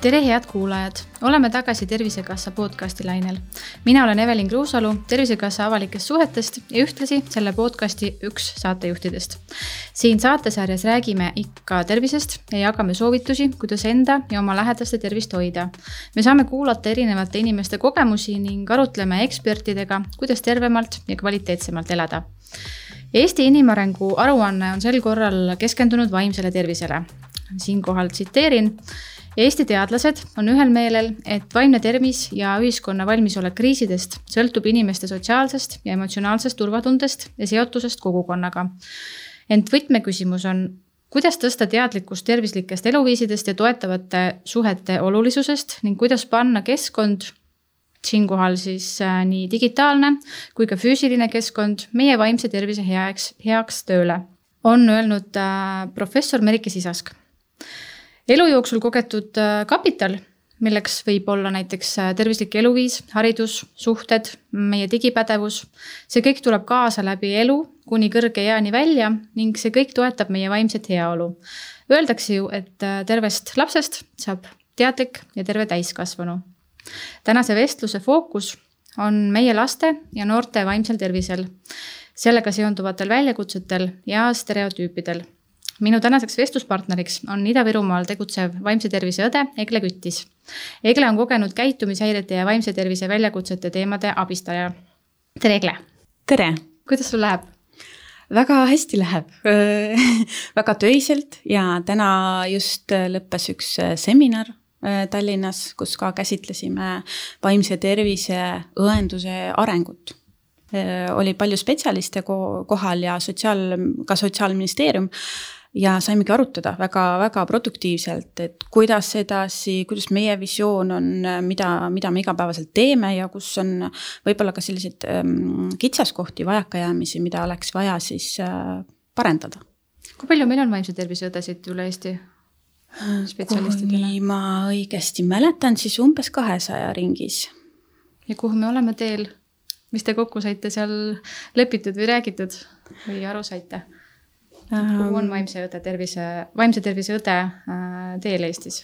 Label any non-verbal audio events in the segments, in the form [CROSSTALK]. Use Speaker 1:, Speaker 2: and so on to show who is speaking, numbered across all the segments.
Speaker 1: tere, head kuulajad, oleme tagasi Tervisekassa podcasti lainel. mina olen Evelin Kruusalu Tervisekassa avalikest suhetest ja ühtlasi selle podcasti üks saatejuhtidest. Siin saatesarjas räägime ikka tervisest ja jagame soovitusi, kuidas enda ja oma lähedaste tervist hoida. me saame kuulata erinevate inimeste kogemusi ning arutleme ekspertidega, kuidas tervemalt ja kvaliteetsemalt elada Eesti inimarengu aruanne on sel korral keskendunud vaimsele tervisele. siinkohal tsiteerin Eesti teadlased on ühel meelel, et vaimne tervis ja ühiskonna valmisolek kriisidest sõltub inimeste sotsiaalsest ja emotsionaalsest turvatundest ja seotusest kogukonnaga. Ent võtmeküsimus on, kuidas tõsta teadlikkust tervislikest eluviisidest ja toetavate suhete olulisusest ning kuidas panna keskkond siinkohal siis äh, nii digitaalne kui ka füüsiline keskkond meie vaimse tervise heaks, heaks tööle, on öelnud äh, professor Merike Sisask. Elu jooksul kogetud äh, kapital, milleks võib olla näiteks äh, tervislik eluviis, haridus, suhted, meie digipädevus. see kõik tuleb kaasa läbi elu kuni kõrge eani välja ning see kõik toetab meie vaimset heaolu. Öeldakse ju, et äh, tervest lapsest saab teadlik ja terve täiskasvanu. tänase vestluse fookus on meie laste ja noorte vaimsel tervisel, sellega seonduvatel väljakutsetel ja stereotüüpidel minu tänaseks vestluspartneriks on Ida-Virumaal tegutsev vaimse tervise õde Egle Küttis. Egle on kogenud käitumishäirete ja vaimse tervise väljakutsete teemade abistaja. tere, Egle!
Speaker 2: tere!
Speaker 1: kuidas sul läheb?
Speaker 2: väga hästi läheb [LAUGHS] väga töiselt ja täna just lõppes üks seminar äh, Tallinnas, kus ka käsitlesime vaimse tervise õenduse arengut äh, oli palju spetsialiste kohal ja sotsiaal, ka Sotsiaalministeerium ja saimegi arutada väga-väga produktiivselt, et kuidas edasi, kuidas meie visioon on, mida, mida me igapäevaselt teeme ja kus on võib-olla ka selliseid ähm, kitsaskohti, vajakajäämisi, mida oleks vaja siis äh, parendada.
Speaker 1: kui palju meil on vaimse tervise õdesid üle Eesti?
Speaker 2: kui ma õigesti mäletan, siis umbes kahesaja ringis.
Speaker 1: ja kuhu me oleme teel? mis te kokku saite seal lepitud või räägitud või aru saite? Kuhu on vaimse õde tervise, vaimse tervise õde äh, teel Eestis?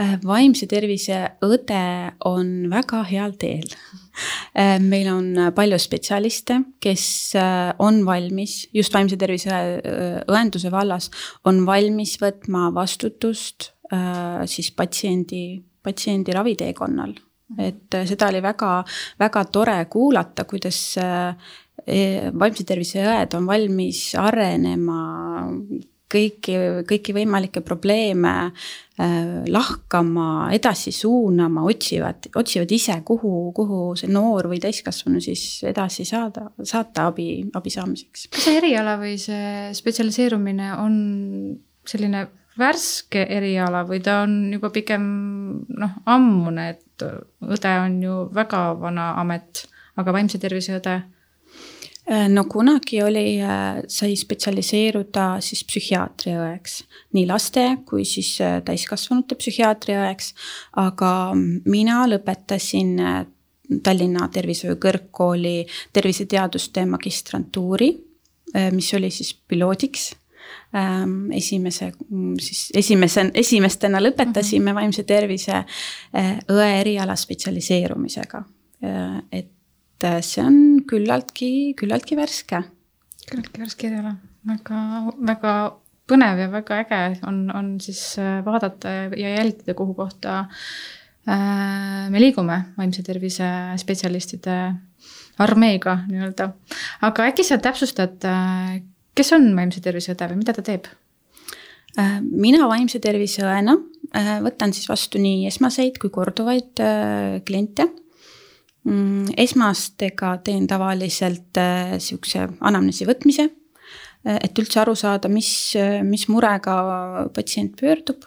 Speaker 2: Äh, vaimse tervise õde on väga heal teel. Äh, meil on palju spetsialiste, kes on valmis just vaimse tervise õenduse vallas, on valmis võtma vastutust siis patsiendi, patsiendi raviteekonnal et seda oli väga, väga tore kuulata, kuidas vaimse tervise õed on valmis arenema kõiki, kõiki võimalikke probleeme äh, lahkama, edasi suunama, otsivad, otsivad ise, kuhu, kuhu see noor või täiskasvanu siis edasi saada, saata abi, abi saamiseks.
Speaker 1: kas see eriala või see spetsialiseerumine on selline värske eriala või ta on juba pigem noh, ammune, et õde on ju väga vana amet, aga vaimse tervise õde
Speaker 2: no kunagi oli, äh, sai spetsialiseeruda siis psühhiaatriaõeks, nii laste kui siis äh, täiskasvanute psühhiaatriaõeks. aga mina lõpetasin Tallinna Tervishoiu Kõrgkooli terviseteaduste magistrantuuri, mis oli siis piloodiks ähm, esimese, mm, siis esimese, esimestena lõpetasime mhm. vaimse tervise õe eriala spetsialiseerumisega. et et äh, see on küllaltki, küllaltki värske.
Speaker 1: küllaltki värske eriala, väga, väga põnev ja väga äge on, on siis äh, vaadata ja jälgida, kuhu kohta äh, me liigume vaimse tervise spetsialistide armeega nii-öelda. aga äkki sa täpsustad, kes on vaimse tervise õde või mida ta teeb?
Speaker 2: mina vaimse tervise õena võtan siis vastu nii esmaseid kui korduvaid kliente esmastega teen tavaliselt äh, sihukese anamneesi võtmise, äh, et üldse aru saada, mis, mis murega patsient pöördub.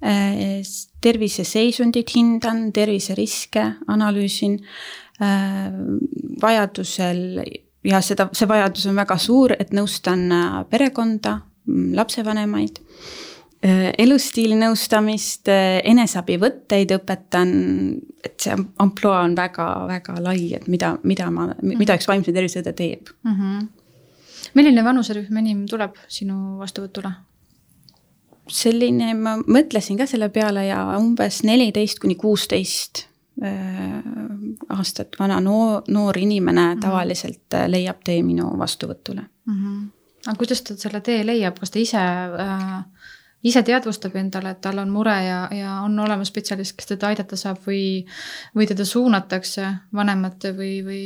Speaker 2: Äh, terviseseisundit hindan, terviseriske analüüsin, vajadusel ja seda, see vajadus on väga suur, et nõustan perekonda, mm, lapsevanemaid elustiili nõustamist, eneseabivõtteid õpetan, et see ampluaa on väga-väga lai, et mida, mida ma, mida üks vaimse tervise õde teeb mm. -hmm.
Speaker 1: milline vanuserühm enim tuleb sinu vastuvõtule?
Speaker 2: selline, ma mõtlesin ka selle peale ja umbes neliteist kuni kuusteist äh, aastat vana noor, noor inimene -hmm. tavaliselt äh, leiab tee minu vastuvõtule mm.
Speaker 1: -hmm. aga kuidas ta selle tee leiab, kas ta ise äh, ise teadvustab endale, et tal on mure ja, ja on olemas spetsialist, kes teda aidata saab või, või teda suunatakse vanemate või, või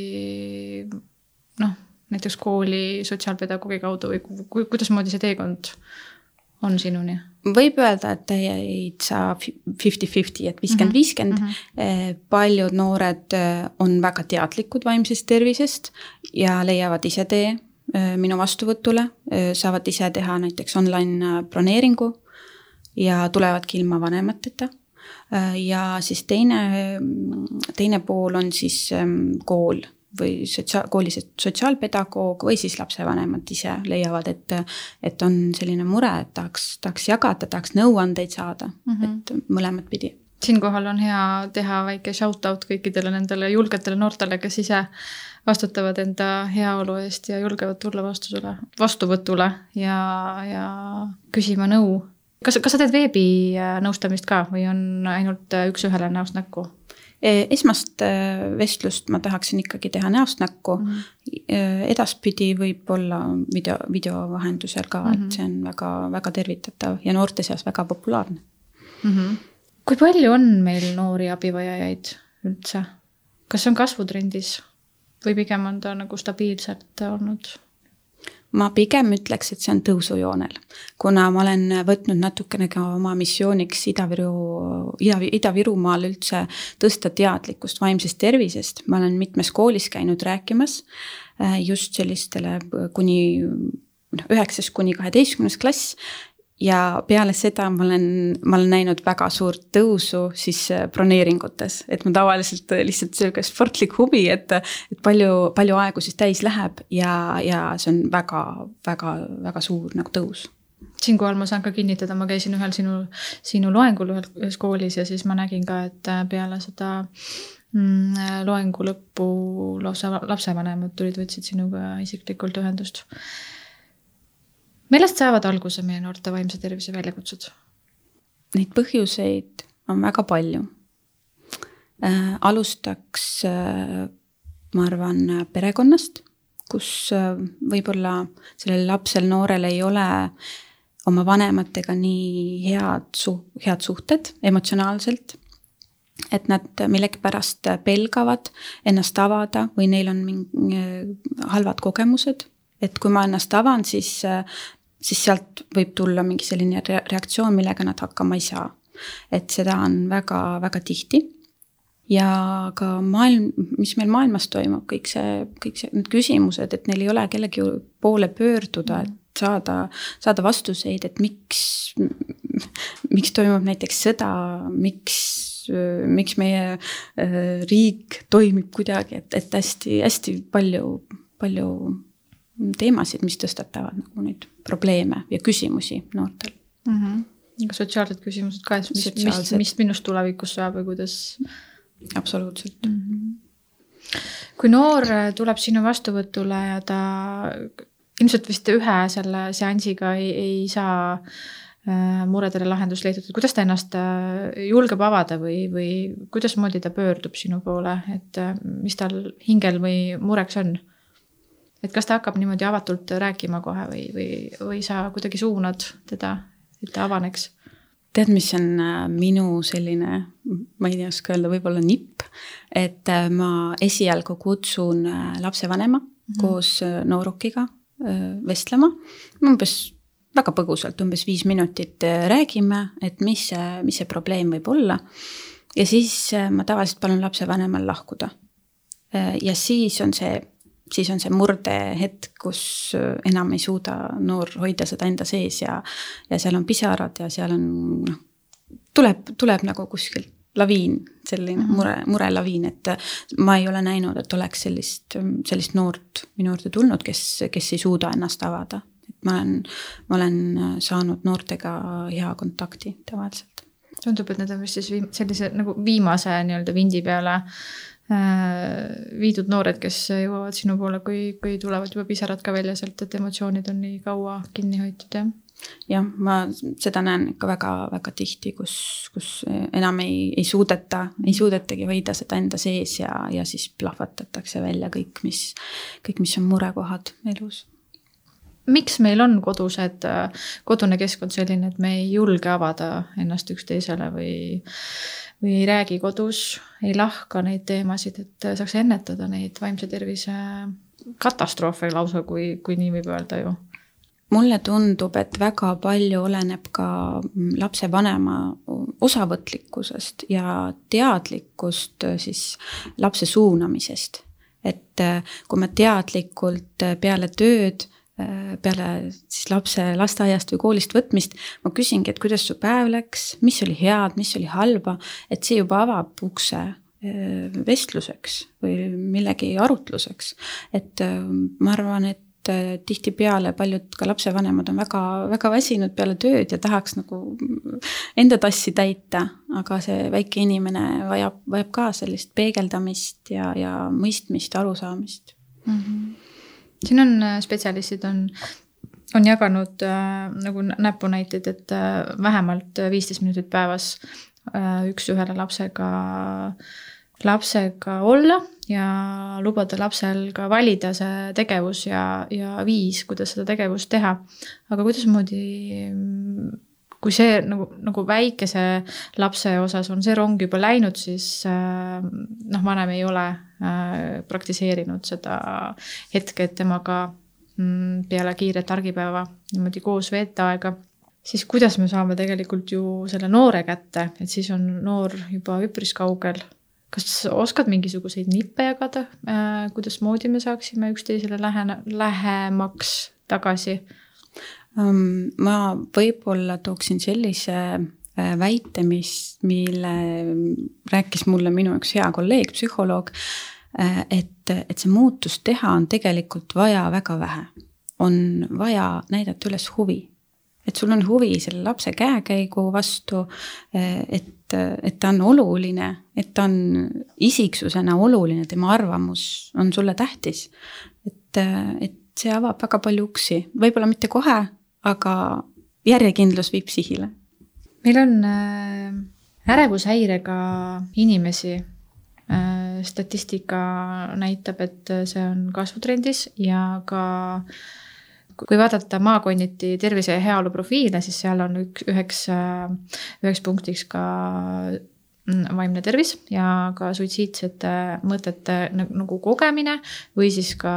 Speaker 1: noh, näiteks kooli sotsiaalpedagoogi kaudu või ku, kuidasmoodi see teekond on sinuni?
Speaker 2: võib öelda, et teid saab fifty-fifty, et viiskümmend, mhm. viiskümmend. Mhm. Eh, paljud noored eh, on väga teadlikud vaimsest tervisest ja leiavad ise tee eh, minu vastuvõtule, saavad ise teha näiteks online broneeringu ja tulevadki ilma vanemateta ja siis teine, teine pool on siis kool või sotsiaal, kooli sotsiaalpedagoog või siis lapsevanemad ise leiavad, et, et on selline mure, et tahaks, tahaks jagada, tahaks nõuandeid saada mm, -hmm. et mõlemat pidi
Speaker 1: siinkohal on hea teha väike shout out kõikidele nendele julgetele noortele, kes ise vastutavad enda heaolu eest ja julgevad tulla vastusele, vastuvõtule ja, ja küsima nõu. Kas, kas sa teed veebinõustamist ka või on ainult üks-ühele näost näkku?
Speaker 2: E, esmast e, vestlust ma tahaksin ikkagi teha näost näkku mm. -hmm. edaspidi võib-olla video, video vahendusel ka mm, -hmm. et mhm. see on väga, väga tervitatav ja noorte seas väga populaarne mm.
Speaker 1: -hmm. kui palju on meil noori abivajajaid üldse? kas see on kasvutrendis või pigem on ta nagu stabiilselt olnud?
Speaker 2: Ma pigem ütleks, et see on tõusujoonel, kuna ma olen võtnud natukene ka oma missiooniks Ida-Viru, Ida, Ida-Virumaal üldse tõsta teadlikkust vaimsest tervisest, ma olen mitmes koolis käinud rääkimas äh, just sellistele kuni noh, üheksas kuni kaheteistkümnes klass ja peale seda ma olen, ma olen näinud väga suurt tõusu siis äh, broneeringutes, et ma tavaliselt äh, lihtsalt sihuke sportlik huvi, et, et palju, palju aegu siis täis läheb ja, ja see on väga, väga, väga suur nagu tõus.
Speaker 1: Siinkohal ma saan ka kinnitada, ma käisin ühel sinu, sinu loengul ühes koolis ja siis ma nägin ka, et äh, peale seda mm, loengu lõppu lausa lapsevanemad tulid, võtsid sinuga isiklikult ühendust millest saavad alguse meie noorte vaimse tervise väljakutsed?
Speaker 2: Neid põhjuseid on väga palju äh,. alustaks äh,, ma arvan, perekonnast, kus äh, võib-olla sellel lapsel, noorel ei ole oma vanematega nii head su-, head suhted emotsionaalselt et nad millegipärast pelgavad ennast avada või neil on mingi äh, halvad kogemused et kui ma ennast avan, siis, siis sealt võib tulla mingi selline reaktsioon, millega nad hakkama ei saa. et seda on väga-väga tihti. ja ka maailm, mis meil maailmas toimub, kõik see, kõik see, need küsimused, et neil ei ole kellegi poole pöörduda, et saada, saada vastuseid, et miks, miks toimub näiteks sõda, miks miks meie äh, riik toimib kuidagi, et, et hästi-hästi palju, palju teemasid, mis tõstatavad nagu neid probleeme ja küsimusi noortel mm.
Speaker 1: -hmm. sotsiaalsed küsimused ka, et mis, mis, mis minust tulevikus saab või kuidas?
Speaker 2: absoluutselt mm. -hmm.
Speaker 1: kui noor tuleb sinu vastuvõtule ja ta ilmselt vist ühe selle seansiga ei, ei saa äh, muredele lahendust leitud, kuidas ta ennast äh, julgeb avada või, või kuidasmoodi ta pöördub sinu poole, et äh, mis tal hingel või mureks on? Et kas ta hakkab niimoodi avatult rääkima kohe või, või, või sa kuidagi suunad teda, et ta avaneks?
Speaker 2: tead, mis on äh, minu selline, ma ei oska öelda, võib-olla nipp, et äh, ma esialgu kutsun äh, lapsevanema mm -hmm. koos noorukiga vestlema, umbes väga põgusalt, umbes viis minutit räägime, et mis see, mis see probleem võib olla. ja siis ma tavaliselt palun lapsevanemal lahkuda. ja siis on see siis on see murdehetk, kus äh, enam ei suuda noor hoida seda enda sees ja, ja seal on pisarad ja seal on noh, tuleb, tuleb nagu kuskilt laviin, selline -hmm. mure, murelaviin, et äh, ma ei ole näinud, et oleks sellist, sellist noort minu juurde tulnud, kes, kes ei suuda ennast avada. ma olen, ma olen saanud noortega hea kontakti tavaliselt.
Speaker 1: tundub, et need on vist siis viim-, sellise nagu viimase nii-öelda vindi peale äh, viidud noored, kes jõuavad sinu poole, kui, kui tulevad juba pisarad ka välja sealt, et emotsioonid on nii kaua kinni hoitud, jah?
Speaker 2: Jah, ma seda näen ikka väga-väga tihti, kus, kus enam ei, ei suudeta, ei suudetagi hoida seda enda sees ja, ja siis plahvatatakse välja kõik, mis, kõik, mis on murekohad elus.
Speaker 1: Miks meil on kodused, kodune keskkond selline, et me ei julge avada ennast üksteisele või, või ei räägi kodus, ei lahka neid teemasid, et saaks ennetada neid vaimse tervise katastroofe lausa, kui, kui nii võib öelda ju
Speaker 2: mulle tundub, et väga palju oleneb ka lapsevanema osavõtlikkusest ja teadlikkust siis lapse suunamisest. et äh, kui ma teadlikult äh, peale tööd äh, peale siis lapse lasteaiast või koolist võtmist, ma küsingi, et kuidas su päev läks, mis oli head, mis oli halba, et see juba avab ukse vestluseks või millegi arutluseks. et ma arvan, et äh, tihtipeale paljud ka lapsevanemad on väga, väga väsinud peale tööd ja tahaks nagu enda tassi täita, aga see väike inimene vajab, vajab ka sellist peegeldamist ja, ja mõistmist, arusaamist mm.
Speaker 1: -hmm. Siin on äh, spetsialistid on on jaganud äh, nagu näpunäiteid, et äh, vähemalt viisteist minutit päevas äh, üks-ühele lapsega lapsega olla ja lubada lapsel ka valida see tegevus ja, ja viis, kuidas seda tegevust teha. aga kuidasmoodi, kui see nagu, nagu väikese lapse osas on see rong juba läinud, siis äh, noh, vanem ei ole äh, praktiseerinud seda hetke, et temaga mm, peale kiiret argipäeva niimoodi koos veeta aega. Siis kuidas me saame tegelikult ju selle noore kätte, et siis on noor juba üpris kaugel. Kas oskad mingisuguseid nippe jagada, äh, kuidasmoodi me saaksime üksteisele lähene, lähemaks tagasi?
Speaker 2: Ähm, ma võib-olla tooksin sellise äh, väite, mis, mille rääkis mulle minu üks hea kolleeg, psühholoog. Äh, et, et see muutus teha on tegelikult vaja väga vähe. on vaja näidata üles huvi et sul on huvi selle lapse käekäigu vastu, et, et ta on oluline, et ta on isiksusena oluline, tema arvamus on sulle tähtis. et, et see avab väga palju uksi, võib-olla mitte kohe, aga järjekindlus viib sihile.
Speaker 1: meil on äh, ärevushäirega inimesi äh, statistika näitab, et see on kasvutrendis ja ka äh, kui vaadata maakonniti tervise ja heaolu profiile, siis seal on üks, üheks, üheks punktiks ka mm, vaimne tervis ja ka suitsiidsete mõtete nagu kogemine või siis ka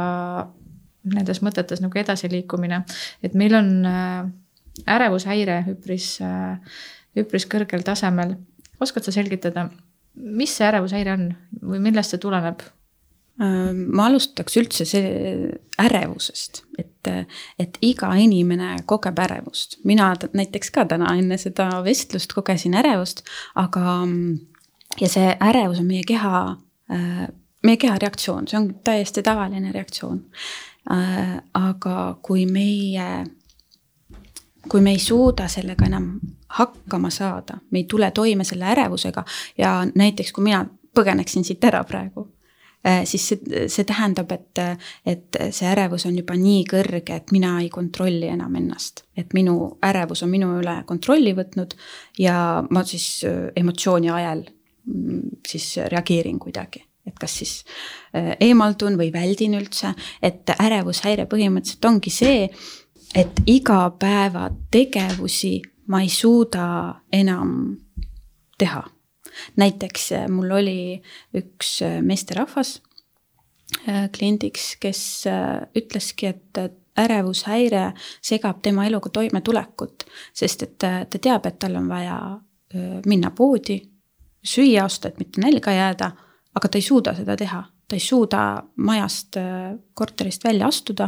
Speaker 1: nendes mõtetes nagu edasiliikumine. et meil on äh, ärevushäire üpris, äh, üpris kõrgel tasemel. oskad sa selgitada, mis see ärevushäire on või millest see tuleneb?
Speaker 2: Äh, ma alustaks üldse see ärevusest, et, et iga inimene kogeb ärevust. mina näiteks ka täna enne seda vestlust kogesin ärevust, aga ja see ärevus on meie keha, äh, meie keha reaktsioon, see on täiesti tavaline reaktsioon. Äh, aga kui meie, kui me ei suuda sellega enam hakkama saada, me ei tule toime selle ärevusega ja näiteks kui mina põgeneksin siit ära praegu Äh, siis see, see tähendab, et, et see ärevus on juba nii kõrge, et mina ei kontrolli enam ennast. et minu ärevus on minu üle kontrolli võtnud ja ma siis äh, emotsiooni ajel mm, siis reageerin kuidagi et kas siis äh, eemaldun või väldin üldse, et ärevushäire põhimõtteliselt ongi see, et igapäevategevusi ma ei suuda enam teha. Näiteks äh, mul oli üks äh, meesterahvas kliendiks, kes ütleski, et ärevushäire segab tema eluga toimetulekut, sest et ta teab, et tal on vaja minna poodi, süüa osta, et mitte nälga jääda, aga ta ei suuda seda teha. ta ei suuda majast, korterist välja astuda,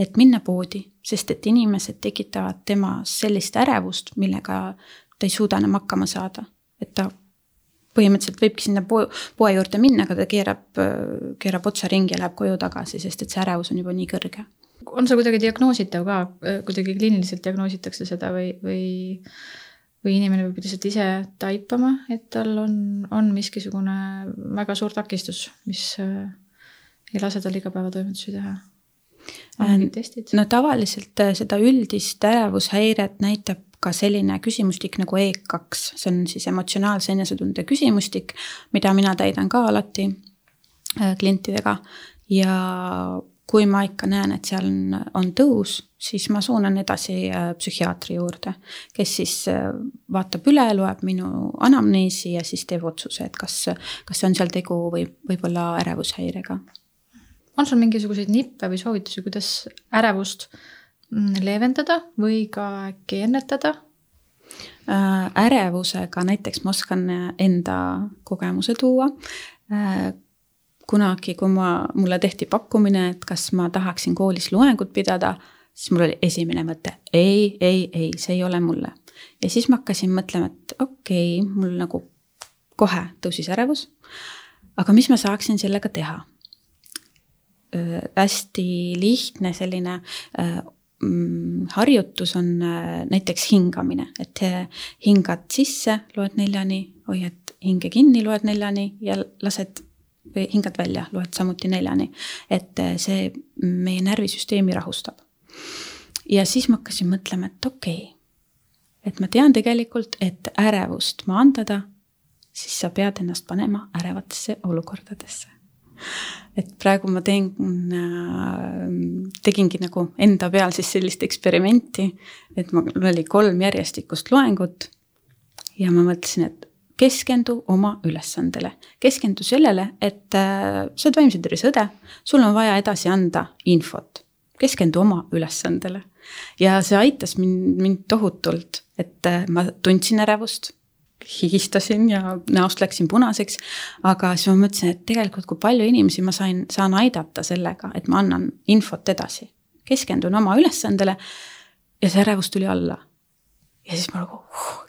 Speaker 2: et minna poodi, sest et inimesed tekitavad temas sellist ärevust, millega ta ei suuda enam hakkama saada. et ta põhimõtteliselt võibki sinna poe, poe juurde minna, aga ta keerab, keerab otsa ringi ja läheb koju tagasi, sest et see ärevus on juba nii kõrge.
Speaker 1: on see kuidagi diagnoositav ka, kuidagi kliiniliselt diagnoositakse seda või, või või inimene peab lihtsalt ise taipama, et tal on, on miskisugune väga suur takistus, mis äh, ei lase tal igapäevatoimetusi teha.
Speaker 2: Äh, no tavaliselt äh, seda üldist ärevushäiret näitab ka selline küsimustik nagu E2, see on siis emotsionaalse enesetunde küsimustik, mida mina täidan ka alati klientidega. Ja kui ma ikka näen, et seal on, on tõus, siis ma suunan edasi äh, psühhiaatri juurde, kes siis äh, vaatab üle, loeb minu anamneesi ja siis teeb otsuse, et kas, kas on seal tegu või võib-olla ärevushäirega
Speaker 1: on sul mingisuguseid nippe või soovitusi, kuidas ärevust mm, leevendada või ka äkki ennetada?
Speaker 2: Äh, ärevusega näiteks ma oskan enda kogemuse tuua. Äh, kunagi, kui ma, mulle tehti pakkumine, et kas ma tahaksin koolis loengut pidada, siis mul oli esimene mõte ei, ei, ei, see ei ole mulle. ja siis ma hakkasin mõtlema, et okei okay,, mul nagu kohe tõusis ärevus. aga mis ma saaksin sellega teha? hästi lihtne selline mm, harjutus on näiteks hingamine, et hingad sisse, loed neljani, hoiad hinge kinni, loed neljani ja lased või hingad välja, loed samuti neljani. et see meie närvisüsteemi rahustab. ja siis ma hakkasin mõtlema, et okei okay,, et ma tean tegelikult, et ärevust maandada, siis sa pead ennast panema ärevatesse olukordadesse et praegu ma teen, tegingi nagu enda peal siis sellist eksperimenti, et mul oli kolm järjestikust loengut ja ma mõtlesin, et keskendu oma ülesandele, keskendu sellele, et äh, sa oled vaimse tervise õde, sul on vaja edasi anda infot, keskendu oma ülesandele. ja see aitas mind, mind tohutult, et äh, ma tundsin ärevust higistasin ja näost läksin punaseks. aga siis ma mõtlesin, et tegelikult, kui palju inimesi ma sain, saan aidata sellega, et ma annan infot edasi. keskendun oma ülesandele ja see ärevus tuli alla. ja siis ma nagu uh,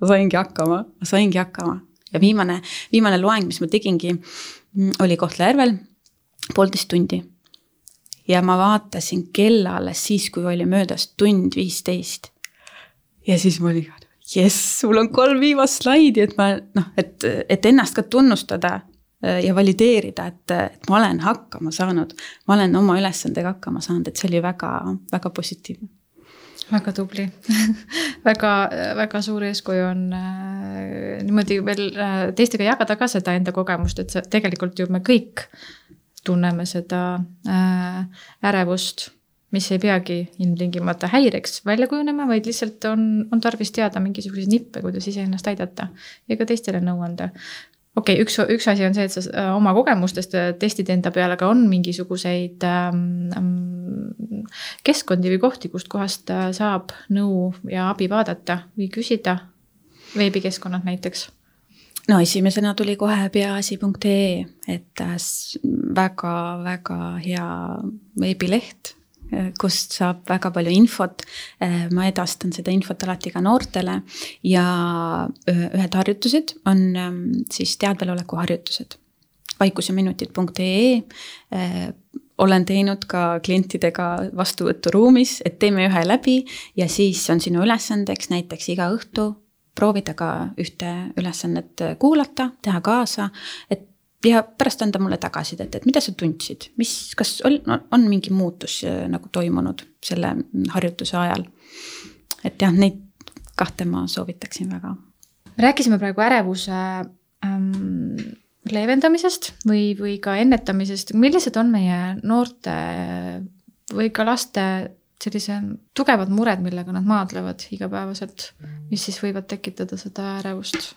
Speaker 2: ma saingi hakkama, ma saingi hakkama. ja viimane, viimane loeng, mis ma tegingi, oli Kohtla-Järvel, poolteist tundi. ja ma vaatasin kella alles siis, kui oli möödas tund viisteist. ja siis ma olin jess, mul on kolm viimast slaidi, et ma noh, et, et ennast ka tunnustada äh, ja valideerida, et, et ma olen hakkama saanud. ma olen oma ülesandega hakkama saanud, et see oli väga, väga positiivne.
Speaker 1: Väga tubli [LAUGHS] väga, väga suur eeskuju on äh, niimoodi veel äh, teistega jagada ka seda enda kogemust, et see tegelikult ju me kõik tunneme seda äh, ärevust mis ei peagi ilmtingimata häireks välja kujunema, vaid lihtsalt on, on tarvis teada mingisuguseid nippe, kuidas iseennast aidata ja ka teistele nõu anda. Okei okay,, üks, üks asi on see, et sa äh, oma kogemustest äh, testid enda peale, aga on mingisuguseid ähm, keskkondi või kohti, kustkohast äh, saab nõu ja abi vaadata või küsida, veebikeskkonnad näiteks?
Speaker 2: No esimesena tuli kohe peaasi.ee, et väga-väga hea veebileht kust saab väga palju infot. ma edastan seda infot alati ka noortele ja ühed harjutused on ähm, siis teadveloleku harjutused. vaikuseminutid.ee olen teinud ka klientidega vastuvõturuumis, et teeme ühe läbi ja siis on sinu ülesandeks näiteks iga õhtu proovida ka ühte ülesannet kuulata, teha kaasa, et ja pärast anda mulle tagasisidet, et mida sa tundsid, mis, kas on, on mingi muutus äh, nagu toimunud selle harjutuse ajal? et jah, neid kahte ma soovitaksin väga.
Speaker 1: rääkisime praegu ärevuse ähm, leevendamisest või, või ka ennetamisest, millised on meie noorte või ka laste sellise tugevad mured, millega nad maadlevad igapäevaselt, mis siis võivad tekitada seda ärevust?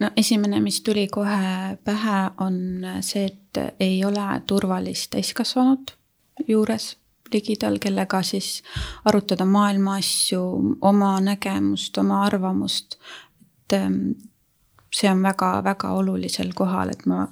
Speaker 2: No esimene, mis tuli kohe pähe, on see, et ei ole turvalist täiskasvanut juures ligidal, kellega siis arutada maailma asju, oma nägemust, oma arvamust. et ähm, see on väga-väga olulisel kohal, et ma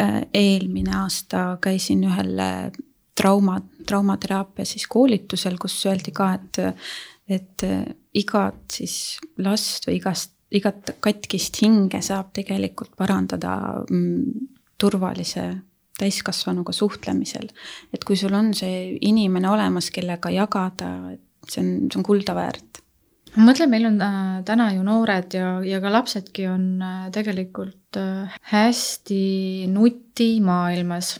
Speaker 2: äh, eelmine aasta käisin ühel äh, trauma, traumateraapia siis koolitusel, kus öeldi ka, et, et äh, igat siis last või igast igat katkist hinge saab tegelikult parandada mm, turvalise täiskasvanuga suhtlemisel. et kui sul on see inimene olemas, kellega jagada, et see on, see on kulda väärt.
Speaker 1: Ma mõtlen, meil on äh, täna ju noored ja, ja ka lapsedki on äh, tegelikult äh, hästi nutimaailmas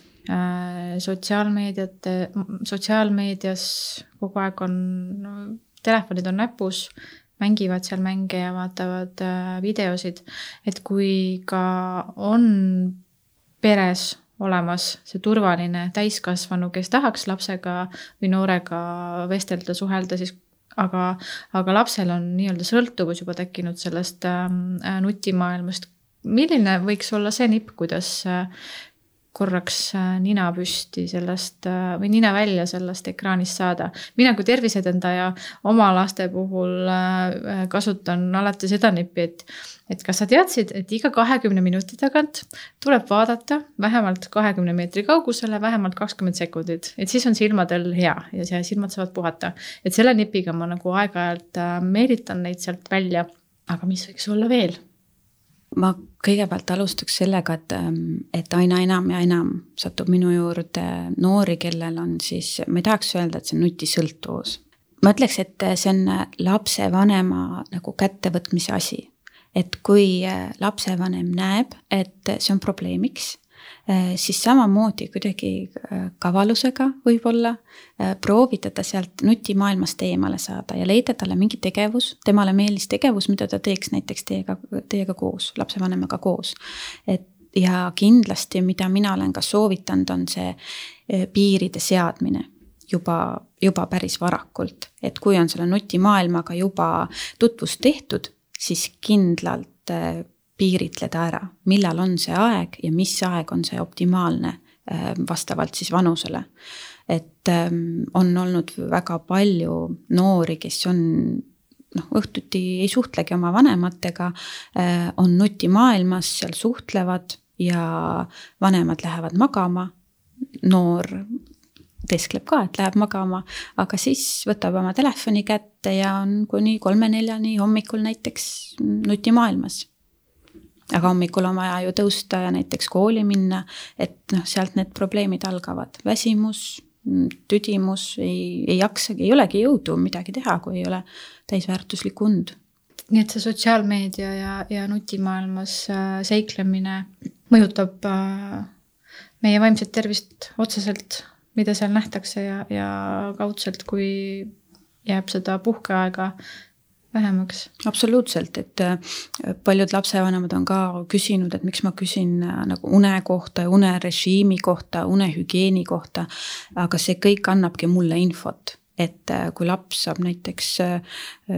Speaker 1: sotsiaalmeediate, sotsiaalmeedias kogu aeg on telefonid on näpus, mängivad seal mänge ja vaatavad äh, videosid. et kui ka on peres olemas see turvaline täiskasvanu, kes tahaks lapsega või noorega vestelda, suhelda, siis aga, aga lapsel on nii-öelda sõltuvus juba tekkinud sellest äh, nutimaailmast. milline võiks olla see nipp, kuidas äh, korraks äh, nina püsti sellest äh, või nina välja sellest ekraanist saada. mina kui terviseedendaja oma laste puhul äh, kasutan alati seda nippi, et, et kas sa teadsid, et iga kahekümne minuti tagant tuleb vaadata vähemalt kahekümne meetri kaugusele vähemalt kakskümmend sekundit, et siis on silmadel hea ja see silmad saavad puhata. et selle nipiga ma nagu aeg-ajalt meelitan neid sealt välja. aga mis võiks olla veel?
Speaker 2: Ma kõigepealt alustaks sellega, et, ähm, et aina enam ja enam satub minu juurde noori, kellel on siis, ma ei tahaks öelda, et see on nutisõltuvus. ma ütleks, et see on lapsevanema nagu kättevõtmise asi. et kui äh, lapsevanem näeb, et see on probleemiks siis samamoodi kuidagi äh, kavalusega võib-olla äh, proovida ta sealt nutimaailmast eemale saada ja leida talle mingi tegevus, temale meeldis tegevus, mida ta teeks näiteks teiega, teiega koos, lapsevanemaga koos. et ja kindlasti, mida mina olen ka soovitanud, on see piiride seadmine juba, juba päris varakult, et kui on selle nutimaailmaga juba tutvust tehtud, siis kindlalt piiritleda ära, millal on see aeg ja mis aeg on see optimaalne äh, vastavalt siis vanusele. et ähm, on olnud väga palju noori, kes on noh, õhtuti ei suhtlegi oma vanematega, äh, on nutimaailmas, seal suhtlevad ja vanemad lähevad magama. noor teeskleb ka, et läheb magama, aga siis võtab oma telefoni kätte ja on kuni kolme-neljani hommikul näiteks nutimaailmas aga hommikul on vaja ju tõusta ja näiteks kooli minna, et noh, sealt need probleemid algavad, väsimus, tüdimus, ei, ei jaksagi, ei olegi jõudu midagi teha, kui ei ole täisväärtuslik und.
Speaker 1: nii et see sotsiaalmeedia ja, ja nutimaailmas äh, seiklemine mõjutab äh, meie vaimset tervist otseselt, mida seal nähtakse ja, ja kaudselt, kui jääb seda puhkeaega vähemaks.
Speaker 2: absoluutselt, et äh, paljud lapsevanemad on ka küsinud, et miks ma küsin äh, nagu une kohta ja unerežiimi kohta, unehügieeni kohta. aga see kõik annabki mulle infot, et äh, kui laps saab näiteks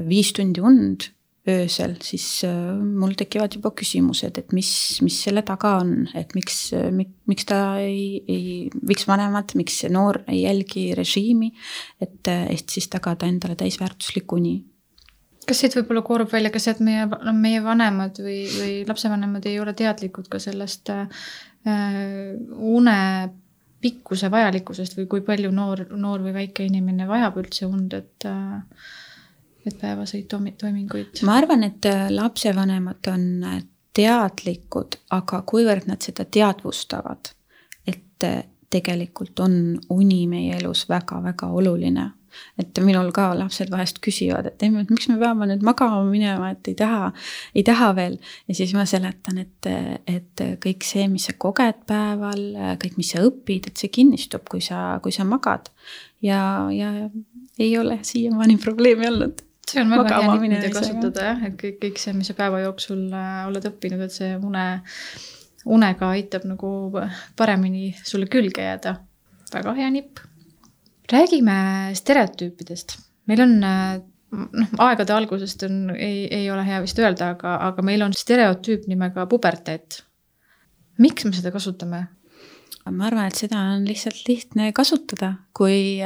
Speaker 2: viis tundi und öösel, siis mul tekivad juba küsimused, et mis, mis selle taga on, et miks, miks ta ei, ei, miks vanemad, miks see noor ei jälgi režiimi, et, et siis tagada endale täisväärtuslik uni
Speaker 1: kas siit võib-olla koorub välja ka see, et meie, meie vanemad või, või lapsevanemad ei ole teadlikud ka sellest äh, une pikkuse vajalikkusest või kui palju noor, noor või väike inimene vajab üldse und, et äh, et päevaseid toiminguid?
Speaker 2: ma arvan, et äh, lapsevanemad on äh, teadlikud, aga kuivõrd nad seda teadvustavad, et äh, tegelikult on uni meie elus väga-väga oluline et minul ka lapsed vahest küsivad, et emme, et miks me peame nüüd magama minema, et ei taha, ei taha veel. ja siis ma seletan, et, et kõik see, mis sa koged päeval, kõik, mis sa õpid, et see kinnistub, kui sa, kui sa magad. ja, ja ei ole siiamaani probleemi olnud
Speaker 1: see on väga hea nipp, mida kasutada jah, et kõik, kõik see, mis sa päeva jooksul äh, oled õppinud, et see une, unega aitab nagu paremini sulle külge jääda. väga hea nipp räägime stereotüüpidest, meil on noh, aegade algusest on, ei, ei ole hea vist öelda, aga, aga meil on stereotüüp nimega puberteet. miks me seda kasutame?
Speaker 2: Ma arvan, et seda on lihtsalt lihtne kasutada, kui,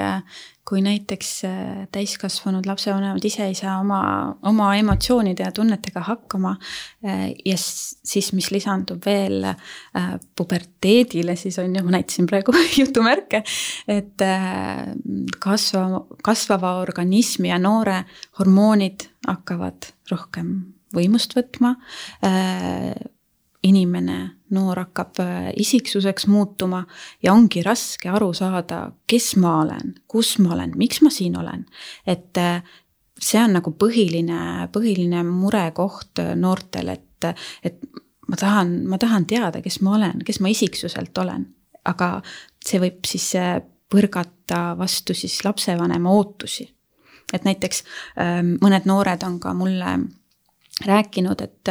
Speaker 2: kui näiteks äh, täiskasvanud lapsevanemad ise ei saa oma, oma emotsioonide ja tunnetega hakkama. Äh, ja siis, mis lisandub veel äh, puberteedile, siis on ju, ma näitasin praegu [LAUGHS] jutumärke, et kasvava, kasvava organismi ja noore hormoonid hakkavad rohkem võimust võtma inimene, noor hakkab äh, isiksuseks muutuma ja ongi raske aru saada, kes ma olen, kus ma olen, miks ma siin olen. et äh, see on nagu põhiline, põhiline murekoht noortel, et, et ma tahan, ma tahan teada, kes ma olen, kes ma isiksuselt olen. aga see võib siis põrgata vastu siis lapsevanema ootusi. et näiteks ähm, mõned noored on ka mulle rääkinud, et,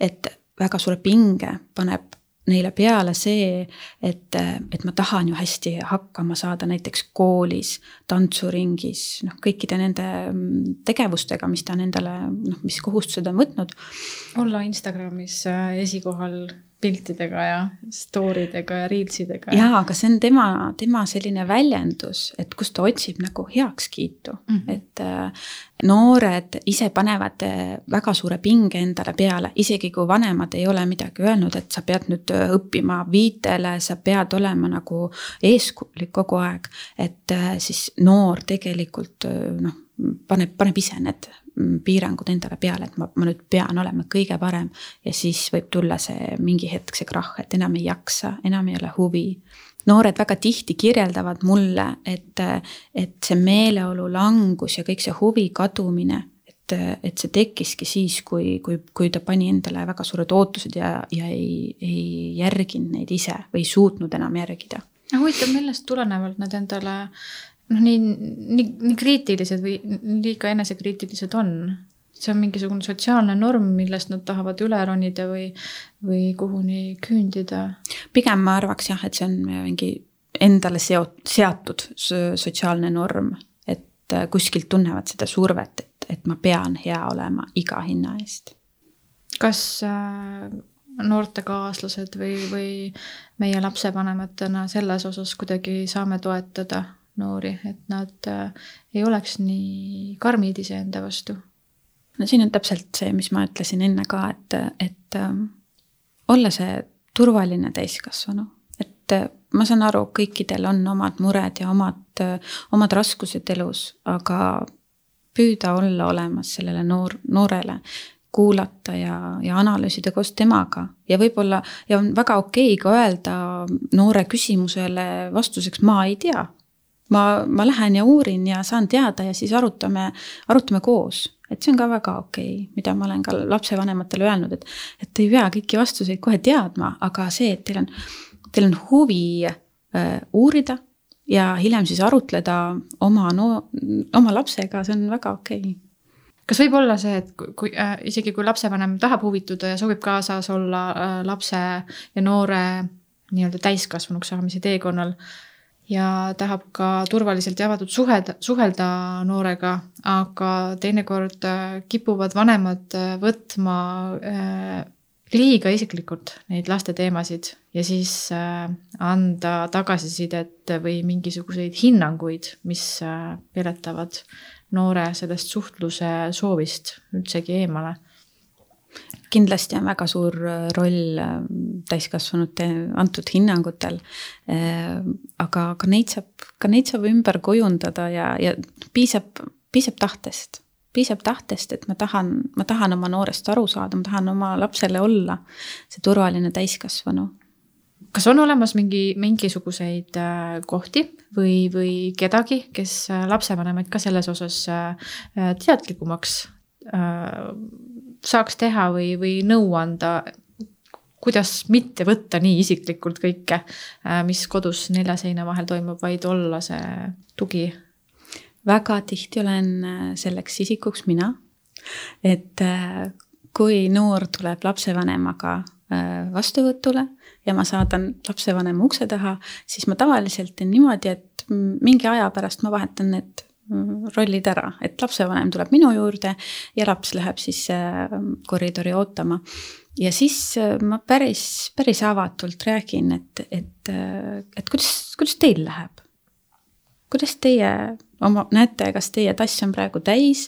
Speaker 2: et väga suure pinge paneb neile peale see, et, et ma tahan ju hästi hakkama saada näiteks koolis, tantsuringis, noh, kõikide nende mm, tegevustega, mis ta on endale, noh, mis kohustused on võtnud.
Speaker 1: olla Instagramis äh, esikohal piltidega ja story dega ja reels idega.
Speaker 2: jaa, aga see on tema, tema selline väljendus, et kus ta otsib nagu heakskiitu mm, -hmm. et äh, noored ise panevad äh, väga suure pinge endale peale, isegi kui vanemad ei ole midagi öelnud, et sa pead nüüd äh, õppima viitele, sa pead olema nagu eeskujulik kogu aeg. et äh, siis noor tegelikult noh, paneb, paneb ise need piirangud endale peale, et ma, ma nüüd pean olema kõige parem. ja siis võib tulla see mingi hetk see krahh, et enam ei jaksa, enam ei ole huvi. noored väga tihti kirjeldavad mulle, et, et see meeleolu langus ja kõik see huvi kadumine, et, et see tekkiski siis, kui, kui, kui ta pani endale väga suured ootused ja, ja ei, ei järginud neid ise või ei suutnud enam järgida
Speaker 1: huvitav, millest tulenevalt nad endale noh, nii, nii, nii kriitilised või liiga enesekriitilised on? see on mingisugune sotsiaalne norm, millest nad tahavad üle ronida või, või kuhuni küündida?
Speaker 2: pigem ma arvaks jah, et see on mingi endale seo-, seatud sotsiaalne norm, et äh, kuskilt tunnevad seda survet, et, et ma pean hea olema iga hinna eest.
Speaker 1: kas äh, noortekaaslased või, või meie lapsevanematena selles osas kuidagi saame toetada noori, et nad äh, ei oleks nii karmid iseenda vastu.
Speaker 2: no siin on täpselt see, mis ma ütlesin enne ka, et, et äh, olla see turvaline täiskasvanu, et äh, ma saan aru, kõikidel on omad mured ja omad, omad raskused elus, aga püüda olla olemas sellele noor, noorele, kuulata ja, ja analüüsida koos temaga. Ja võib-olla ja on väga okei okay ka öelda noore küsimusele vastuseks ma ei tea ma, ma lähen ja uurin ja saan teada ja siis arutame, arutame koos. et see on ka väga okei okay,, mida ma olen ka lapsevanematele öelnud, et, et ei pea kõiki vastuseid kohe teadma, aga see, et teil on, teil on huvi äh, uurida ja hiljem siis arutleda oma no, oma lapsega, see on väga okei okay
Speaker 1: kas võib olla see, et kui äh, isegi kui lapsevanem tahab huvituda ja soovib kaasas olla äh, lapse ja noore nii-öelda täiskasvanuks saamise teekonnal äh,, ja tahab ka turvaliselt ja avatud suhelda, suhelda noorega, aga teinekord äh, kipuvad vanemad äh, võtma äh, liiga isiklikult neid laste teemasid ja siis anda tagasisidet või mingisuguseid hinnanguid, mis peletavad noore sellest suhtluse soovist üldsegi eemale
Speaker 2: kindlasti on väga suur äh, roll äh, täiskasvanute antud hinnangutel. Äh, aga ka neid saab, ka neid saab ümber kujundada ja, ja piisab, piisab tahtest piisab tahtest, et ma tahan, ma tahan oma noorest aru saada, ma tahan oma lapsele olla see turvaline täiskasvanu.
Speaker 1: kas on olemas mingi, mingisuguseid kohti või, või kedagi, kes lapsevanemaid ka selles osas teadlikumaks saaks teha või, või nõu anda, kuidas mitte võtta nii isiklikult kõike, äh, mis kodus nelja seina vahel toimub, vaid olla see tugi?
Speaker 2: väga tihti olen äh, selleks isikuks mina. et äh, kui noor tuleb lapsevanemaga vastuvõtule ja ma saadan lapsevanema ukse taha, siis ma tavaliselt teen niimoodi, et mingi aja pärast ma vahetan need rollid ära, et lapsevanem tuleb minu juurde ja laps läheb siis äh, koridori ootama. ja siis äh, ma päris, päris avatult räägin, et, et, äh, et kuidas, kuidas teil läheb? kuidas teie oma, näete, kas teie tass on praegu täis,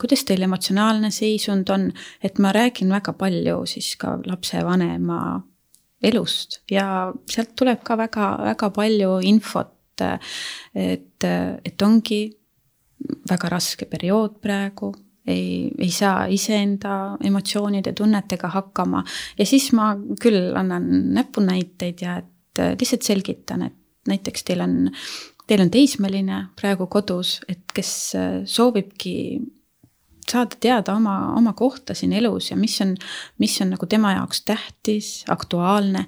Speaker 2: kuidas teil emotsionaalne seisund on, et ma räägin väga palju siis ka lapsevanema elust ja sealt tuleb ka väga, väga palju infot et, et ongi väga raske periood praegu, ei, ei saa iseenda emotsioonide, tunnetega hakkama. ja siis ma küll annan näpunäiteid ja et lihtsalt selgitan, et näiteks teil on, teil on teismeline praegu kodus, et kes soovibki saada teada oma, oma kohta siin elus ja mis on, mis on nagu tema jaoks tähtis, aktuaalne.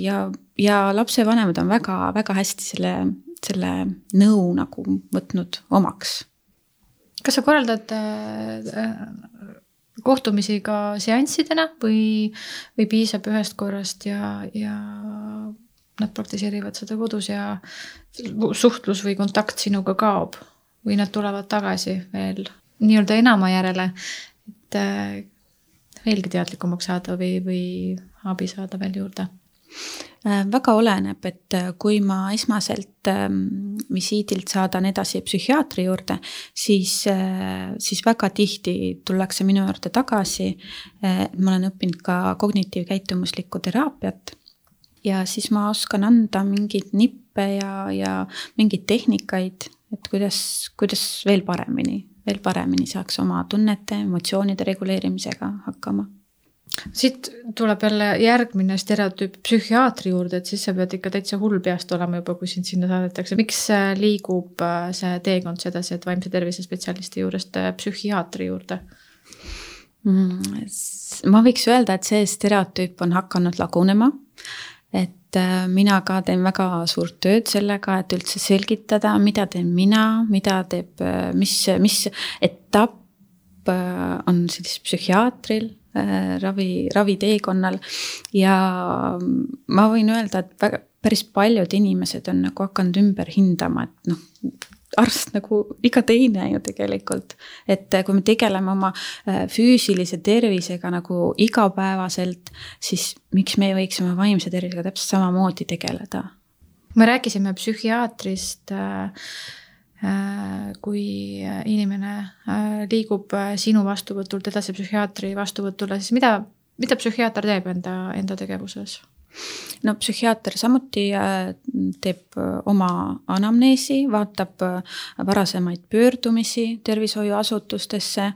Speaker 2: Ja, ja lapsevanemad on väga-väga hästi selle, selle nõu nagu võtnud omaks.
Speaker 1: Kas sa korraldad äh, kohtumisi ka seanssidena või, või piisab ühest korrast ja, ja nad praktiseerivad seda kodus ja suhtlus või kontakt sinuga kaob või nad tulevad tagasi veel nii-öelda enama järele, et äh, veelgi teadlikumaks saada või, või abi saada veel juurde
Speaker 2: Äh, väga oleneb, et äh, kui ma esmaselt ähm, visiidilt saadan edasi psühhiaatri juurde, siis, siis väga tihti tullakse minu juurde tagasi. ma olen õppinud ka kognitiivkäitumuslikku teraapiat ja siis ma oskan anda mingeid nippe ja, ja mingeid tehnikaid, et kuidas, kuidas veel paremini, veel paremini saaks oma tunnete, emotsioonide reguleerimisega hakkama
Speaker 1: siit tuleb jälle järgmine stereotüüp psühhiaatri juurde, et siis sa pead ikka täitsa hull peast olema juba, kui sind sinna saadetakse. miks liigub äh, see teekond sedasi, et vaimse tervise spetsialisti juurest äh, psühhiaatri juurde
Speaker 2: mm,? ma võiks öelda, et see stereotüüp on hakanud lagunema. Et äh, mina ka teen väga suurt tööd sellega, et üldse selgitada, mida teen mina, mida teeb, mis, mis etapp on siis psühhiaatril Äh, ravi, raviteekonnal. ja ma võin öelda, et väga, päris paljud inimesed on nagu hakanud ümber hindama, et noh, arst nagu iga teine ju tegelikult. et kui me tegeleme oma äh, füüsilise tervisega nagu igapäevaselt, siis miks me ei võiks oma vaimse tervisega täpselt samamoodi tegeleda?
Speaker 1: me rääkisime psühhiaatrist äh, kui inimene liigub sinu vastuvõtult edasi psühhiaatri vastuvõtule, siis mida, mida psühhiaater teeb enda, enda tegevuses?
Speaker 2: No psühhiaater samuti teeb oma anamneesi, vaatab varasemaid pöördumisi tervishoiuasutustesse.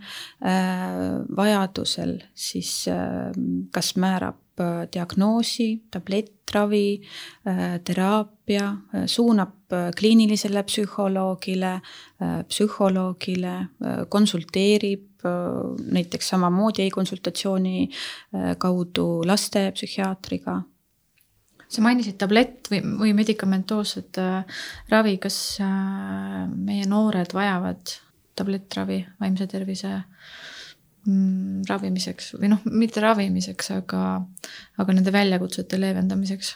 Speaker 2: vajadusel siis kas määrab Äh, diagnoosi, tablettravi, äh, teraapia, äh, suunab kliinilisele psühholoogile, psühholoogile, konsulteerib näiteks samamoodi e-konsultatsiooni kaudu lastepsühhiaatriga
Speaker 1: sa mainisid tablett või, või medikamentoosset ravi, kas meie noored vajavad tablettravi vaimse tervise äh, mm, ravimiseks või noh, mitte ravimiseks, aga, aga nende väljakutsete leevendamiseks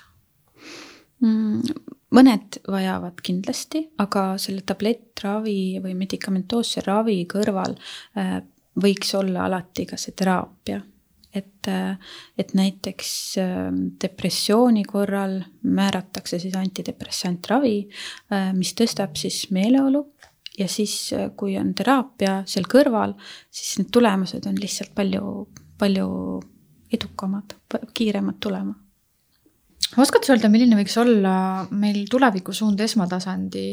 Speaker 2: mm,? mõned vajavad kindlasti, aga selle tablettravi või medikamentoosse ravi kõrval äh, võiks olla alati ka see teraapia et, et näiteks äh, depressiooni korral määratakse siis antidepressantravi, äh, mis tõstab siis meeleolu ja siis, äh, kui on teraapia seal kõrval, siis need tulemused on lihtsalt palju, palju edukamad, kiiremad tulema.
Speaker 1: oskad sa öelda, milline võiks olla meil tulevikusuund esmatasandi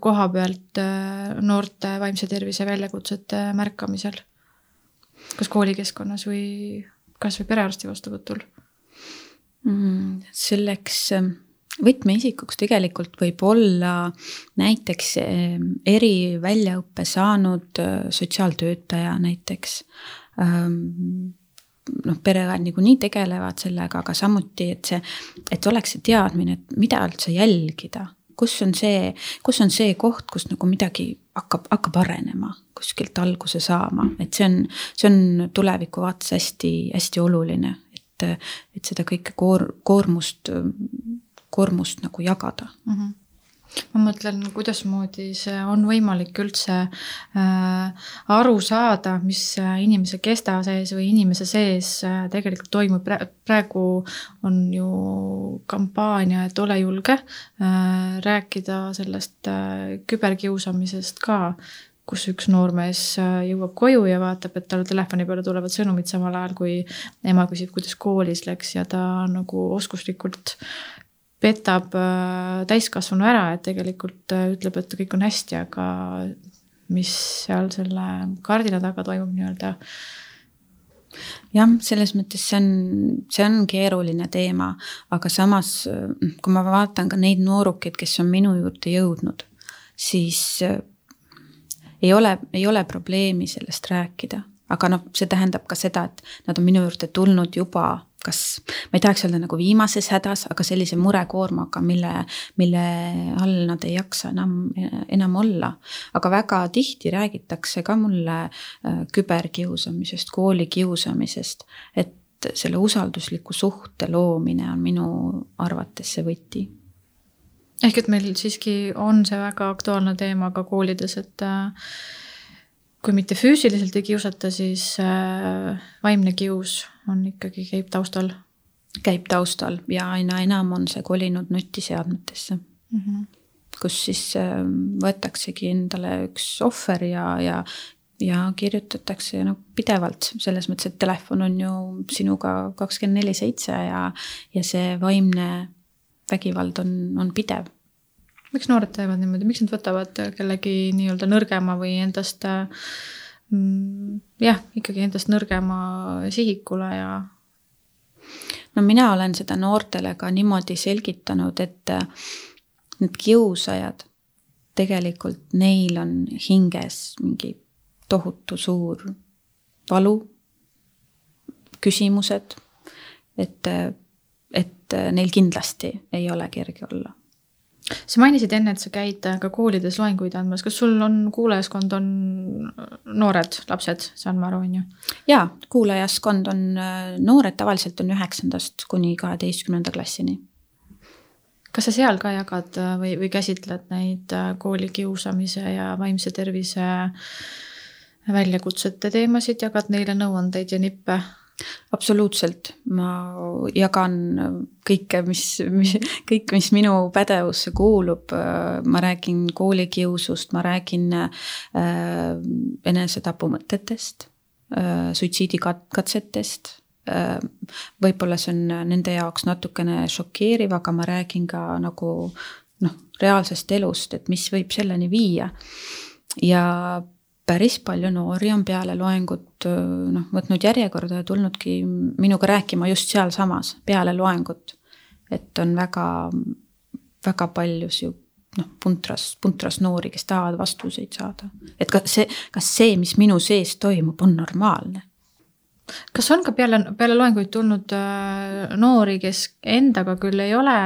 Speaker 1: koha pealt äh, noorte vaimse tervise väljakutsete märkamisel? Kas koolikeskkonnas või kasvõi perearsti vastuvõtul
Speaker 2: mm,? selleks ähm, võtmeisikuks tegelikult võib olla näiteks ehm, eriväljaõppe saanud äh, sotsiaaltöötaja näiteks. Ähm, noh, pereõed niikuinii tegelevad sellega, aga samuti, et see, et oleks see teadmine, et mida üldse jälgida, kus on see, kus on see koht, kus nagu midagi hakkab, hakkab arenema, kuskilt alguse saama, et see on, see on tuleviku vaates hästi-hästi oluline, et, et seda kõike koor-, koormust koormust nagu jagada mm. -hmm
Speaker 1: ma mõtlen, kuidasmoodi see on võimalik üldse äh, aru saada, mis äh, inimese kesta sees või inimese sees äh, tegelikult toimub. praegu on ju kampaania, et ole julge äh, rääkida sellest äh, küberkiusamisest ka kus üks noormees äh, jõuab koju ja vaatab, et talle telefoni peale tulevad sõnumid samal ajal, kui ema küsib, kuidas koolis läks ja ta nagu oskuslikult petab äh, täiskasvanu ära, et tegelikult äh, ütleb, et kõik on hästi, aga mis seal selle kardina taga toimub nii-öelda?
Speaker 2: jah, selles mõttes see on, see on keeruline teema, aga samas, kui ma vaatan ka neid noorukeid, kes on minu juurde jõudnud, siis äh, ei ole, ei ole probleemi sellest rääkida, aga noh, see tähendab ka seda, et nad on minu juurde tulnud juba kas, ma ei tahaks öelda nagu viimases hädas, aga sellise murekoormaga, mille, mille all nad ei jaksa enam, enam olla. aga väga tihti räägitakse ka mulle äh, küberkiusamisest, koolikiusamisest, et selle usaldusliku suhte loomine on minu arvates see võti
Speaker 1: ehk et meil siiski on see väga aktuaalne teema ka koolides, et äh, kui mitte füüsiliselt ei kiusata, siis äh, vaimne kius on ikkagi, käib taustal.
Speaker 2: käib taustal ja aina enam on see kolinud nutiseadmetesse mm. -hmm. kus siis äh, võetaksegi endale üks ohver ja, ja ja kirjutatakse no pidevalt, selles mõttes, et telefon on ju sinuga kakskümmend neli seitse ja, ja see vaimne vägivald on, on pidev
Speaker 1: miks noored teevad niimoodi, miks nad võtavad kellegi nii-öelda nõrgema või endast mm, jah, ikkagi endast nõrgema sihikule ja?
Speaker 2: no mina olen seda noortele ka niimoodi selgitanud, et need kiusajad, tegelikult neil on hinges mingi tohutu suur valu, küsimused, et, et neil kindlasti ei ole kerge olla
Speaker 1: sa mainisid enne, et sa käid ka koolides loenguid andmas, kas sul on kuulajaskond on noored lapsed, saan ma aru, on ju?
Speaker 2: jaa, kuulajaskond on äh, noored, tavaliselt on üheksandast kuni kaheteistkümnenda klassini.
Speaker 1: kas sa seal ka jagad äh, või, või käsitled neid äh, koolikiusamise ja vaimse tervise väljakutsete teemasid, jagad neile nõuandeid ja nippe?
Speaker 2: Absoluutselt, ma jagan kõike, mis, mis, kõik, mis minu pädevusse kuulub. ma räägin koolikiusust, ma räägin äh, enesetapumõtetest äh,, suitsiidikatsetest äh,. võib-olla see on nende jaoks natukene šokeeriv, aga ma räägin ka nagu noh, reaalsest elust, et mis võib selleni viia. ja päris palju noori on peale loengut noh, võtnud järjekorda ja tulnudki minuga rääkima just sealsamas, peale loengut. et on väga, väga palju sihu-, noh, puntras, puntras noori, kes tahavad vastuseid saada. et kas see, kas see, mis minu sees toimub, on normaalne?
Speaker 1: kas on ka peale, peale loenguid tulnud äh, noori, kes endaga küll ei ole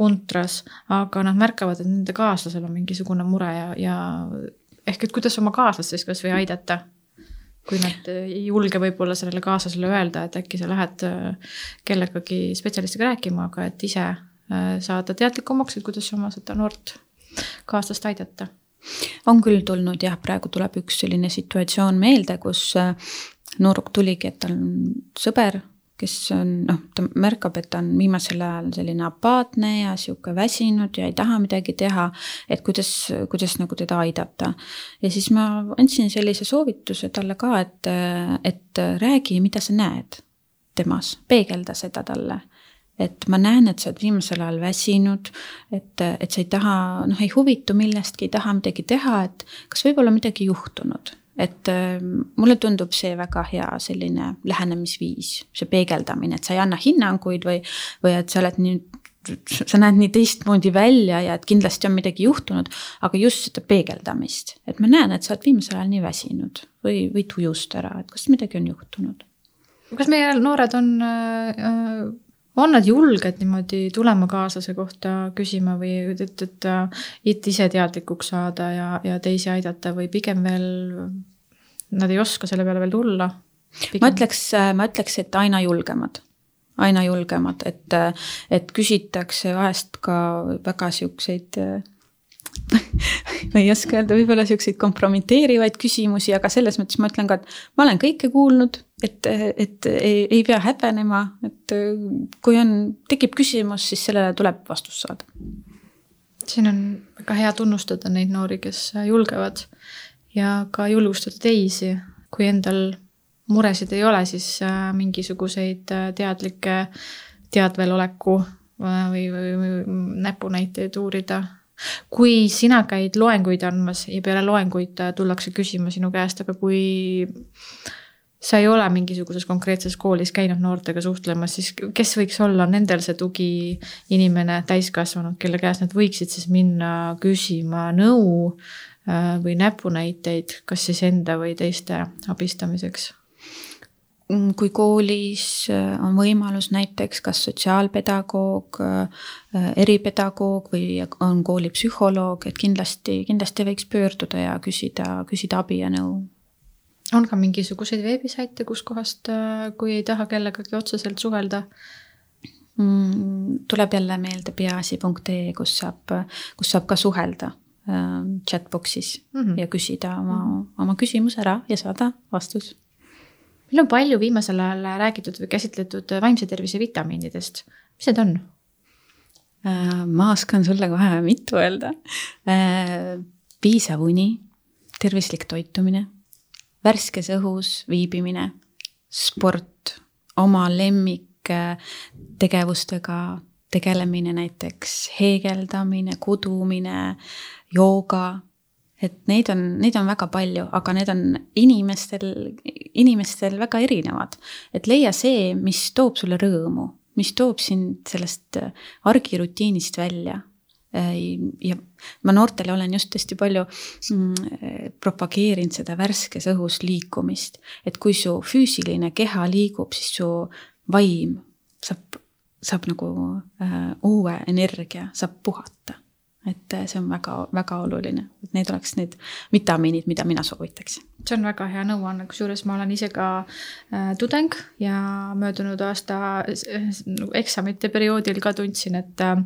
Speaker 1: puntras, aga nad märkavad, et nende kaaslasel on mingisugune mure ja, ja ehk et kuidas oma kaaslast siis kasvõi aidata, kui nad ei julge võib-olla sellele kaaslasele öelda, et äkki sa lähed äh, kellegagi spetsialistiga rääkima, aga et ise äh, saada teadlikumaks, et kuidas oma seda noort kaaslast aidata.
Speaker 2: On küll tulnud jah, praegu tuleb üks selline situatsioon meelde, kus äh, nooruk tuligi, et tal on sõber, kes on noh, ta märkab, et ta on viimasel ajal selline apaatne ja sihuke väsinud ja ei taha midagi teha. et kuidas, kuidas nagu teda aidata. ja siis ma andsin sellise soovituse talle ka, et, et räägi, mida sa näed temas, peegelda seda talle et ma näen, et sa oled viimasel ajal väsinud, et, et sa ei taha, noh, ei huvitu millestki, ei taha midagi teha, et kas võib olla midagi juhtunud et ähm, mulle tundub see väga hea selline lähenemisviis, see peegeldamine, et sa ei anna hinnanguid või, või et sa oled nii sa näed nii teistmoodi välja ja et kindlasti on midagi juhtunud, aga just seda peegeldamist, et ma näen, et sa oled viimasel ajal nii väsinud või, või tujust ära, et kas midagi on juhtunud.
Speaker 1: kas meie noored on äh, on nad julged niimoodi tulema kaaslase kohta küsima või et, et, et ise teadlikuks saada ja, ja teisi aidata või pigem veel nad ei oska selle peale veel tulla?
Speaker 2: ma ütleks, ma ütleks, et aina julgemad, aina julgemad, et, et küsitakse vahest ka väga siukseid [LAUGHS] ma ei oska öelda, võib-olla siukseid kompromiteerivaid küsimusi, aga selles mõttes ma ütlen ka, et ma olen kõike kuulnud, et, et ei, ei pea häbenema, et kui on, tekib küsimus, siis sellele tuleb vastus saada.
Speaker 1: siin on väga hea tunnustada neid noori, kes julgevad ja ka julgustada teisi, kui endal muresid ei ole, siis äh, mingisuguseid äh, teadlikke teadveloleku äh, või, või, või näpunäiteid uurida kui sina käid loenguid andmas ja peale loenguid äh, tullakse küsima sinu käest, aga kui sa ei ole mingisuguses konkreetses koolis käinud noortega suhtlemas, siis kes võiks olla nendel see tugiinimene, täiskasvanud, kelle käest nad võiksid siis minna küsima nõu äh, või näpunäiteid, kas siis enda või teiste abistamiseks?
Speaker 2: Mm, kui koolis äh, on võimalus näiteks kas sotsiaalpedagoog, äh, eripedagoog või on koolipsühholoog, et kindlasti, kindlasti võiks pöörduda ja küsida, küsida abi ja nõu.
Speaker 1: On ka mingisuguseid veebisaite, kuskohast, äh, kui ei taha kellegagi otseselt suhelda?
Speaker 2: Mm, tuleb jälle meelde peaasi.ee, kus saab, kus saab ka suhelda chatbox'is mm -hmm. ja küsida oma mm, -hmm. oma küsimus ära ja saada vastus
Speaker 1: meil on palju viimasel ajal räägitud või käsitletud vaimse tervise vitamiinidest, mis need on?
Speaker 2: Äh, ma oskan sulle kohe mitu öelda. Äh, piisav uni, tervislik toitumine, värskes õhus viibimine, sport, oma lemmiktegevustega tegelemine, näiteks heegeldamine, kudumine, jooga et neid on, neid on väga palju, aga need on inimestel, inimestel väga erinevad. et leia see, mis toob sulle rõõmu, mis toob sind sellest argirutiinist välja. Äh, ja ma noortele olen just hästi palju mm, propageerinud seda värskes õhus liikumist, et kui su füüsiline keha liigub, siis su vaim saab, saab nagu äh, uue energia, saab puhata. Et äh, see on väga-väga oluline, et need oleks need vitamiinid, mida mina soovitaks.
Speaker 1: see on väga hea nõuanne, kusjuures ma olen ise ka äh, tudeng ja möödunud aasta äh, eksamite perioodil ka tundsin, et äh,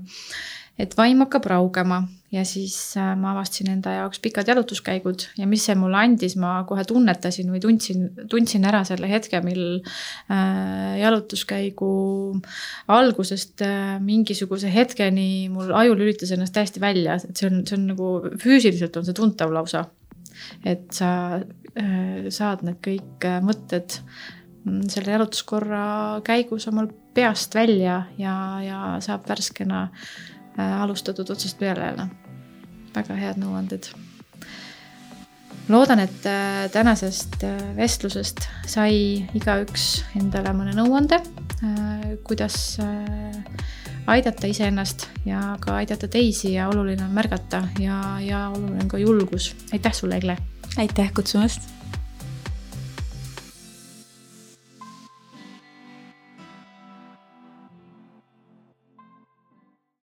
Speaker 1: et vaim hakkab raugema. Ja siis äh, ma avastasin enda jaoks pikad jalutuskäigud. Ja mis see mulle andis, ma kohe tunnetasin või tundsin, tundsin ära selle hetke, mil äh, jalutuskäigu algusest äh, mingisuguse hetkeni mul aju lülitas ennast täiesti välja, et see on, see on nagu füüsiliselt on see tuntav lausa. et sa saad need kõik mõtted mm, selle jalutuskorra käigus omal peast välja ja, ja saab värskena alustatud otsast peale jälle väga head nõuanded. loodan, et äh, tänasest äh, vestlusest sai igaüks endale mõne nõuande, äh, kuidas aidata iseennast ja ka aidata teisi ja oluline on märgata ja, ja oluline on ka julgus. aitäh sulle, Egle!
Speaker 2: aitäh kutsumast!